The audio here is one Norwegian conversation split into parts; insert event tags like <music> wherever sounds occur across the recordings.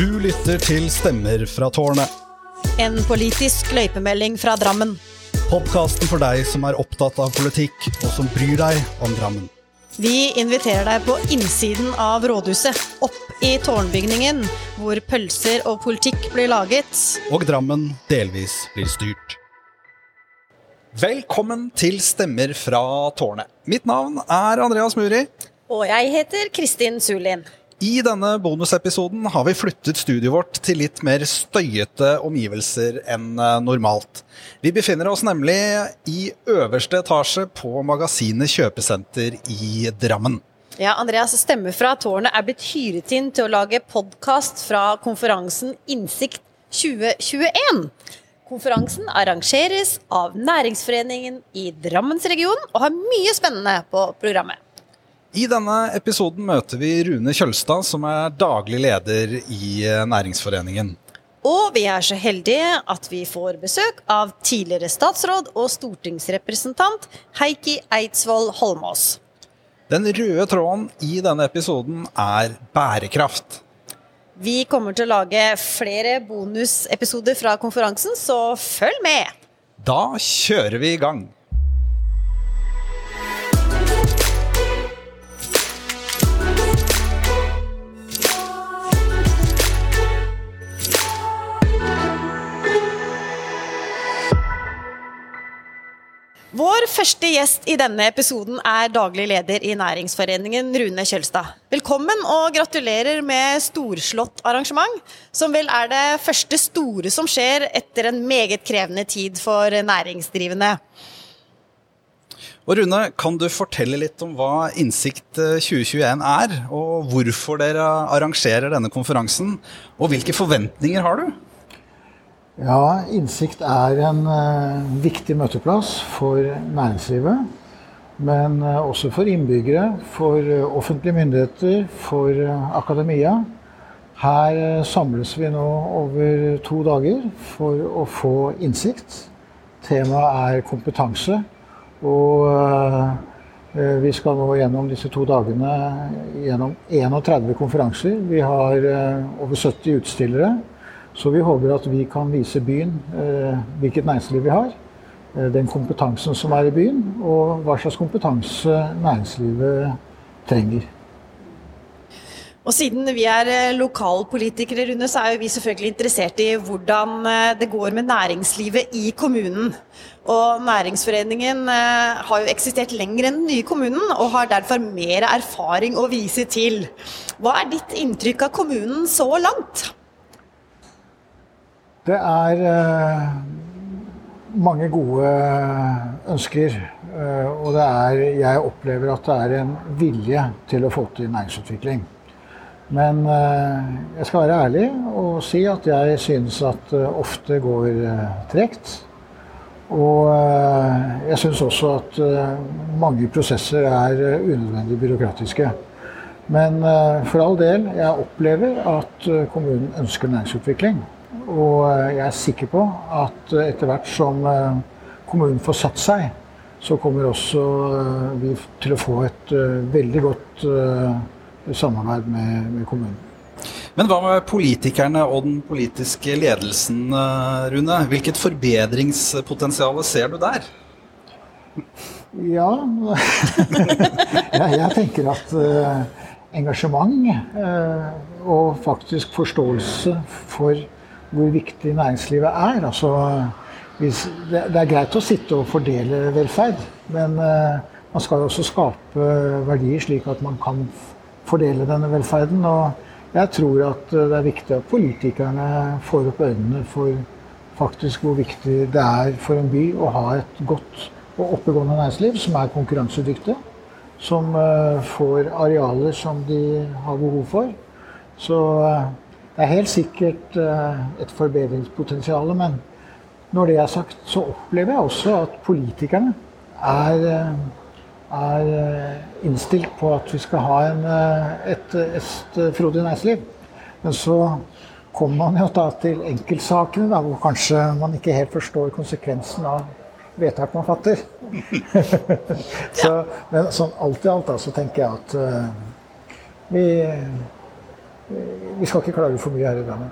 Du lytter til Stemmer fra tårnet. En politisk løypemelding fra Drammen. Podkasten for deg som er opptatt av politikk, og som bryr deg om Drammen. Vi inviterer deg på innsiden av rådhuset, opp i tårnbygningen, hvor pølser og politikk blir laget. Og Drammen delvis blir styrt. Velkommen til Stemmer fra tårnet. Mitt navn er Andreas Muri. Og jeg heter Kristin Sulin. I denne bonusepisoden har vi flyttet studioet vårt til litt mer støyete omgivelser enn eh, normalt. Vi befinner oss nemlig i øverste etasje på Magasinet kjøpesenter i Drammen. Ja, Andreas stemmer fra tårnet er blitt hyret inn til å lage podkast fra konferansen Innsikt 2021. Konferansen arrangeres av Næringsforeningen i Drammensregionen og har mye spennende på programmet. I denne episoden møter vi Rune Kjølstad, som er daglig leder i eh, Næringsforeningen. Og vi er så heldige at vi får besøk av tidligere statsråd og stortingsrepresentant Heikki Eidsvoll Holmås. Den røde tråden i denne episoden er bærekraft. Vi kommer til å lage flere bonusepisoder fra konferansen, så følg med! Da kjører vi i gang. Vår første gjest i denne episoden er daglig leder i Næringsforeningen, Rune Kjølstad. Velkommen og gratulerer med storslått arrangement, som vel er det første store som skjer etter en meget krevende tid for næringsdrivende. Og Rune, kan du fortelle litt om hva Innsikt 2021 er, og hvorfor dere arrangerer denne konferansen, og hvilke forventninger har du? Ja, Innsikt er en uh, viktig møteplass for næringslivet. Men uh, også for innbyggere, for uh, offentlige myndigheter, for akademia. Her samles vi nå over to dager for å få innsikt. Temaet er kompetanse. Og vi skal nå gjennom disse to dagene gjennom 31 konferanser. Vi har over 70 utstillere. Så vi håper at vi kan vise byen eh, hvilket næringsliv vi har. Eh, den kompetansen som er i byen, og hva slags kompetanse næringslivet trenger. Og siden vi er eh, lokalpolitikere, Rune, så er vi selvfølgelig interessert i hvordan det går med næringslivet i kommunen. Og Næringsforeningen har jo eksistert lenger enn den nye kommunen, og har derfor mer erfaring å vise til. Hva er ditt inntrykk av kommunen så langt? Det er eh, mange gode ønsker. Eh, og er, jeg opplever at det er en vilje til å få til næringsutvikling. Men eh, jeg skal være ærlig og si at jeg synes at det ofte går tregt. Og jeg syns også at mange prosesser er unødvendig byråkratiske. Men for all del, jeg opplever at kommunen ønsker næringsutvikling. Og eh, jeg er sikker på at eh, etter hvert som eh, kommunen får satt seg, så kommer også vi til å få et veldig godt samarbeid med, med kommunen. Men hva med politikerne og den politiske ledelsen, Rune? Hvilket forbedringspotensial ser du der? Ja <laughs> Jeg tenker at engasjement og faktisk forståelse for hvor viktig næringslivet er. Altså, det er greit å sitte og fordele velferd, men uh, man skal også skape verdier slik at man kan fordele denne velferden. Og jeg tror at det er viktig at politikerne får opp øynene for faktisk hvor viktig det er for en by å ha et godt og oppegående næringsliv som er konkurransedyktig. Som uh, får arealer som de har behov for. Så eh, det er helt sikkert eh, et forbedringspotensial, men når det er sagt, så opplever jeg også at politikerne er, eh, er eh, innstilt på at vi skal ha en, et, et frodig næringsliv. Men så kommer man jo da til enkeltsakene, da, hvor kanskje man ikke helt forstår konsekvensen av vedtak man fatter. <laughs> så, men sånn alt i alt da, så tenker jeg at uh, vi vi skal ikke klage for mye her i Drammen.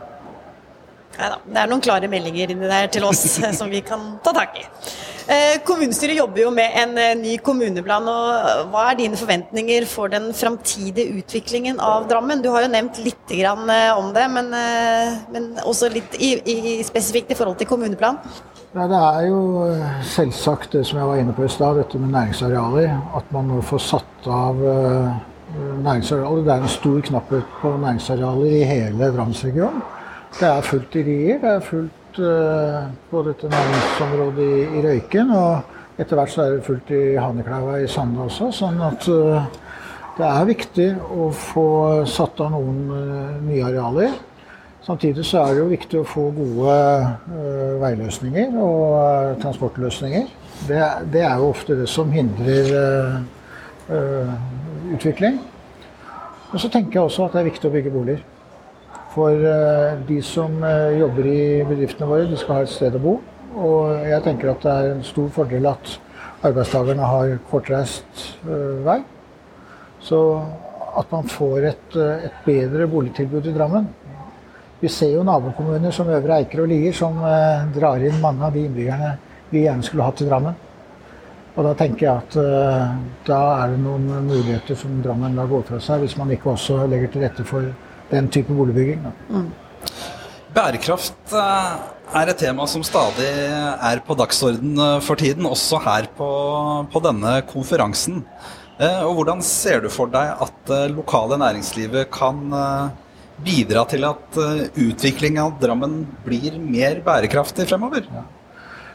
Neida, det er noen klare meldinger inni der til oss <laughs> som vi kan ta tak i. Eh, kommunestyret jobber jo med en eh, ny kommuneplan. og Hva er dine forventninger for den framtidige utviklingen av Drammen? Du har jo nevnt litt eh, om det, men, men også litt i, i, spesifikt i forhold til kommuneplan. Ja, det er jo selvsagt det som jeg var inne på i stad, dette med næringsarealer. At man nå får satt av næringsarealer. Det er en stor knapphet på næringsarealer i hele Drammensregionen. Det er fullt i Rier, det er fullt Eh, på dette næringsområdet i, Røyken. Og etter hvert så er det fullt i Hanekleiva i Sande også. Sånn at eh, det er viktig å få satt av noen eh, nye arealer. Samtidig så er det jo viktig å få gode veiløsninger og transportløsninger. Det, er jo ofte det som hindrer utvikling. Men så tenker jeg også at det er viktig å bygge boliger. For eh, de som eh, jobber i bedriftene våre, de skal ha et sted å bo. Og jeg tenker at det er en stor fordel at arbeidstakerne har kortreist eh, vei. Så at man får et, et bedre boligtilbud i Drammen. Vi ser jo nabokommuner som Øvre Eiker og Lier som drar inn mange av de innbyggerne vi gjerne skulle hatt i Drammen. Og da tenker jeg at uh, da er det noen muligheter som Drammen lar gå fra seg, hvis man ikke også legger til rette for den type boligbygging. Mm. Bærekraft eh, er et tema som stadig er på dagsorden eh, for tiden, også her på, på denne konferansen. Eh, og Hvordan ser du for deg at det lokale næringslivet kan bidra til at utviklinga av Drammen blir mer bærekraftig fremover? Ja,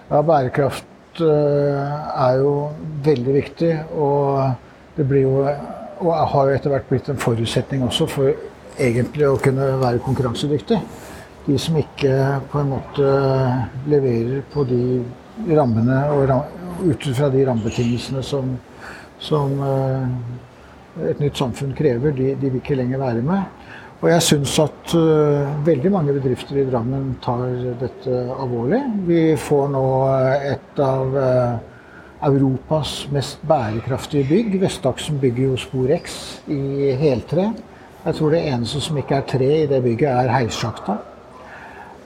ja bærekraft er jo veldig viktig. Og det blir jo, og har jo etter hvert blitt en forutsetning også for egentlig å kunne være konkurransedyktig. De som ikke på en måte leverer på de rammene og ut fra de rammebetingelsene som, som eh, et nytt samfunn krever, de, de, vil ikke lenger være med. Og jeg syns at uh, veldig mange bedrifter i Drammen tar dette alvorlig. Vi får nå et av uh, Europas mest bærekraftige bygg. Vestaksen bygger jo Spor X i heltre. Jeg tror det eneste som ikke er tre i det bygget, er heissjakta.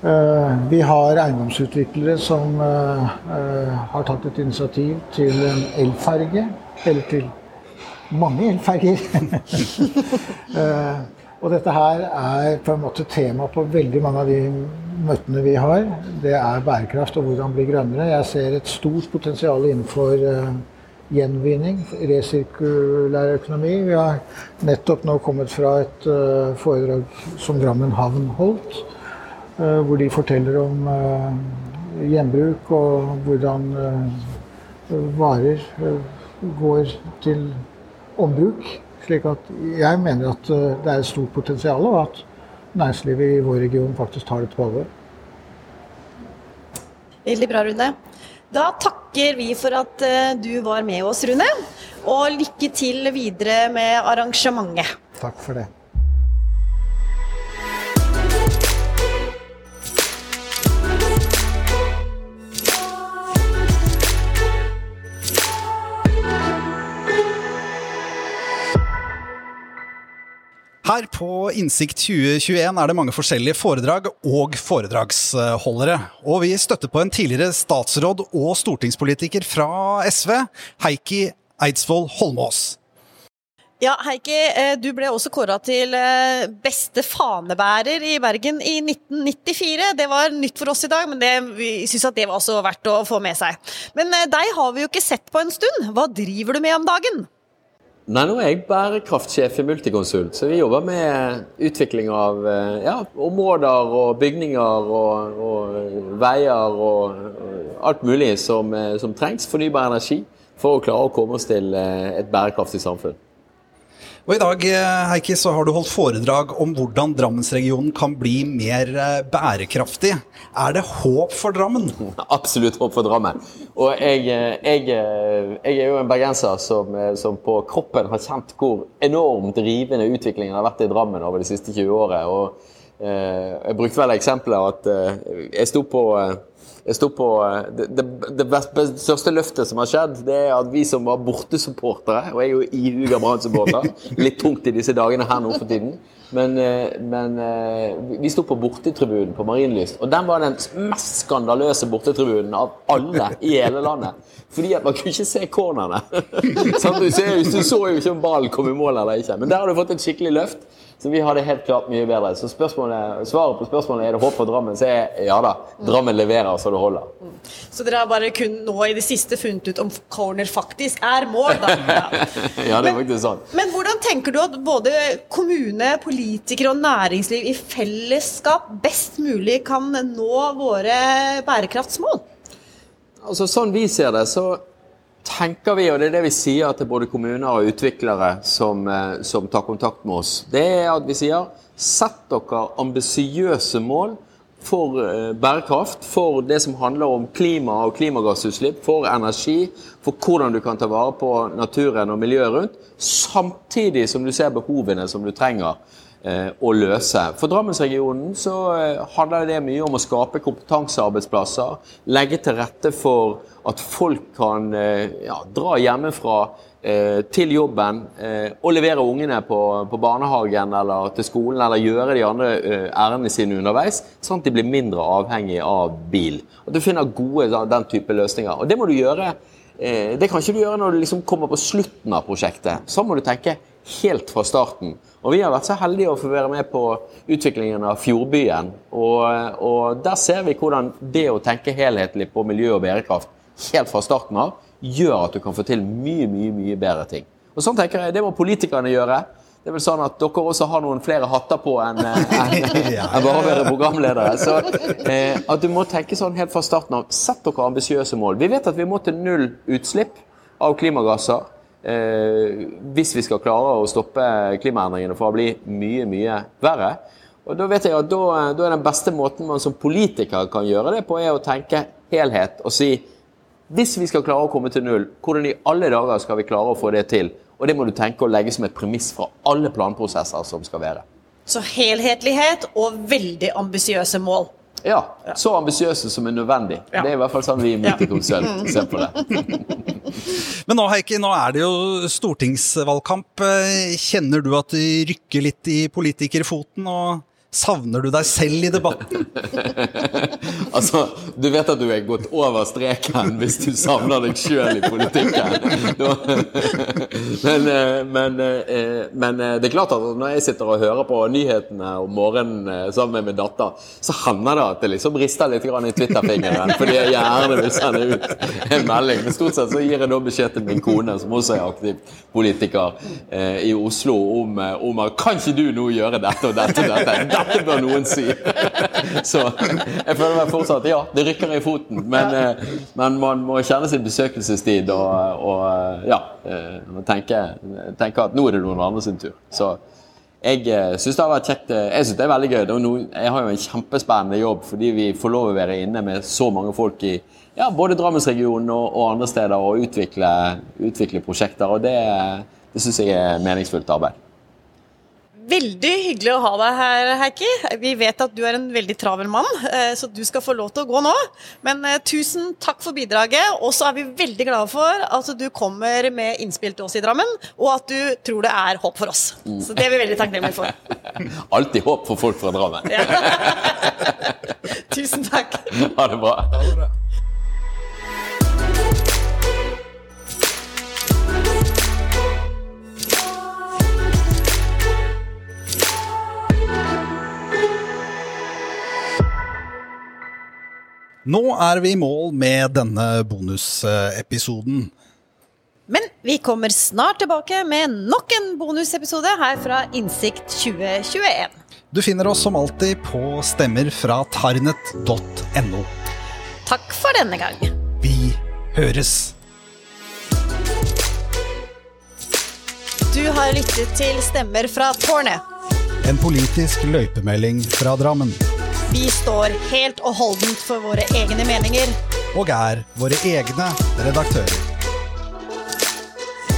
Uh, vi har eiendomsutviklere som eh, eh, har tatt et initiativ til en elferge. Eller til mange elferger. <laughs> Og dette her er på en måte tema på veldig mange av de møtene vi har. Det er bærekraft og hvordan bli grønnere. Jeg ser et stort potensial innenfor gjenvinning, resirkulær økonomi. Vi har nettopp nå kommet fra et uh, foredrag som Drammen havn holdt, uh, hvor de forteller om gjenbruk og hvordan varer går til ombruk. Slik at jeg mener at det er et stort potensial, og at næringslivet i vår region faktisk tar det på alvor. Veldig bra, Rune. Da takker vi for at eh, du var med oss, Rune. Og lykke til videre med arrangementet. Takk for det. Her på Innsikt 2021 er det mange forskjellige foredrag og foredragsholdere. Og vi støtter på en tidligere statsråd og stortingspolitiker fra SV, Heikki Eidsvoll Holmås. Ja, Heikki, eh, du ble også kåra til eh, beste fanebærer i Bergen i 1994. Det var nytt for oss i dag, men det, vi syns det var også verdt å få med seg. Men eh, deg har vi jo ikke sett på en stund. Hva driver du med om dagen? Nei, nå er jeg bærekraftsjef i Multiconsult, så vi jobber med utvikling av eh, ja, områder og bygninger og, og veier og, alt mulig som, eh, som trengs fornybar energi for å klare å komme oss til eh, et bærekraftig samfunn. Og I dag Heike, Heikki, så har du holdt foredrag om hvordan Drammensregionen kan bli mer eh, bærekraftig. Er det håp for Drammen? <laughs> Absolutt håp for Drammen. Og jeg, eh, jeg, jeg er jo en bergenser som, som, på kroppen har kjent hvor enormt rivende utviklingen har vært i Drammen over de siste 20 årene. Og, eh, jeg brukte vel eksempelet at eh, jeg sto på eh, jeg sto på eh, Det, det, det best, største løftet som har skjedd, det er at vi som var bortesupportere Og jeg er jo ihuga Brann-supporter. <laughs> Litt tungt i disse dagene her nå for tiden. Men, eh, men eh, vi sto på bortetribunen på Marienlyst, og den var den mest skandaløse bortetribunen av alle i hele landet. Fordi at man kunne ikke se cornerne. <laughs> du, du så jo ikke om ballen kom i mål eller ikke. Men der har du fått et skikkelig løft. Så vi hadde helt klart mye bedre. Så svaret på spørsmålet er det håp for Drammen, så er ja da. Drammen leverer så det holder. Så dere har bare kun nå i det siste funnet ut om corner faktisk er mål, da? <laughs> ja, det er faktisk sånn. Men hvordan tenker du at både kommune, politikere og næringsliv i fellesskap best mulig kan nå våre bærekraftsmål? Altså, sånn vi ser det, så tenker vi, og det er det vi sier til både kommuner og utviklere som, eh, som tar kontakt med oss, det er at vi sier sett dere ambisiøse mål for eh, bærekraft, for det som handler om klima og klimagassutslipp, for energi, for hvordan du kan ta vare på naturen og miljøet rundt, samtidig som du ser behovene som du trenger å løse. For Drammensregionen så handler det mye om å skape kompetansearbeidsplasser, legge til rette for at folk kan eh, ja, dra hjemmefra eh, til jobben eh, og levere ungene på, på, barnehagen eller til skolen eller gjøre de andre ærendene sine underveis, sånn at de blir mindre avhengig av bil. At du finner gode den type løsninger. Og det må du gjøre. Det kan ikke du gjøre når du liksom kommer på slutten av prosjektet. Så må du tenke helt fra starten. Og Vi har vært så heldige å få være med på utviklingen av Fjordbyen. Og, og Der ser vi hvordan det å tenke helhetlig på miljø og bærekraft helt fra starten av, gjør at du kan få til mye, mye, mye bedre ting. Og sånn tenker jeg, Det må politikerne gjøre. Det er vel sånn at dere også har noen flere hatter på enn <laughs> en, en bare å være programledere. Så eh, at du må tenke sånn helt fra starten av. Sett dere ambisiøse mål. Vi vet at vi må til null utslipp av klimagasser. Eh, hvis vi skal klare å stoppe klimaendringene for å bli mye, mye verre. Og Da vet jeg at da, da er den beste måten man som politiker kan gjøre det på, er å tenke helhet og si hvis vi skal klare å komme til null, hvordan i alle dager skal vi klare å få det til? Og det må du tenke å legge som et premiss fra alle planprosesser som skal være. Så helhetlighet og veldig ambisiøse mål. Ja. Så ambisiøse som er nødvendig. Det er i hvert fall sånn vi i Multiconsult ser på det. <laughs> Men nå Heikki, nå er det jo stortingsvalgkamp. Kjenner du at det rykker litt i politikerfoten? og Savner du deg selv i debatten? <laughs> altså, du vet at du er gått over streken hvis du savner deg sjøl i politikken. <laughs> <laughs> men, eh, men, eh, men, eh, det er klart at når jeg sitter og hører på nyhetene om morgenen sammen med min datter, så hender det at det liksom rister litt i Twitter-fingeren fordi jeg gjerne vil sende ut en melding. Men stort sett så gir jeg da beskjed til min kone, som også er aktiv politiker i Oslo, om, om at kan ikke du nå gjøre dette og dette og dette? Dette <laughs> bør noen si! Så jeg føler meg fortsatt Ja, det rykker i foten, men, eh, men man må kjenne sin besøkelsestid og, og eh, ja, eh, tenke, tenke, at nå er det noen andre sin tur. Så jeg syns det har vært kjekt. Jeg synes det er veldig gøy. jeg har jo en kjempespennende jobb fordi vi får lov å være inne med så mange folk i ja, både Drammensregionen og, og andre steder og utvikle, utvikle prosjekter. Og det, det syns jeg er meningsfullt arbeid. Veldig hyggelig å ha deg her, Heikki. Vi vet at du er en veldig travel mann, eh, så du skal få lov til å gå nå. Men eh, tusen takk for bidraget. Og så er vi veldig glade for at du kommer med innspill til oss i Drammen, og at du tror det er håp for oss. Så det er vi veldig takknemlige for. <laughs> Alltid håp for folk fra Drammen. <laughs> tusen takk. Ha det bra. Nå er vi i mål med denne bonusepisoden. Men vi kommer snart tilbake med nok en bonusepisode her fra Innsikt 2021. Du finner oss som alltid på stemmer fra tarnet.no. Takk for denne gang. Vi høres. Du har lyttet til Stemmer fra tårnet. En politisk løypemelding fra Drammen. Vi står helt og holdent for våre egne meninger. Og er våre egne redaktører.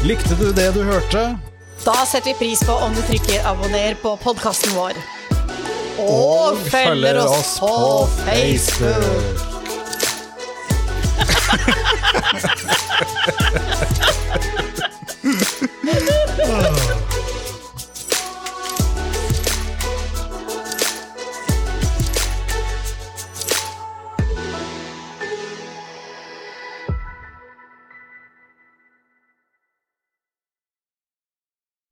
Likte du det du hørte? Da setter vi pris på om du trykker abonner på podkasten vår. Og, og følger oss på, på Facebook. <laughs> <laughs>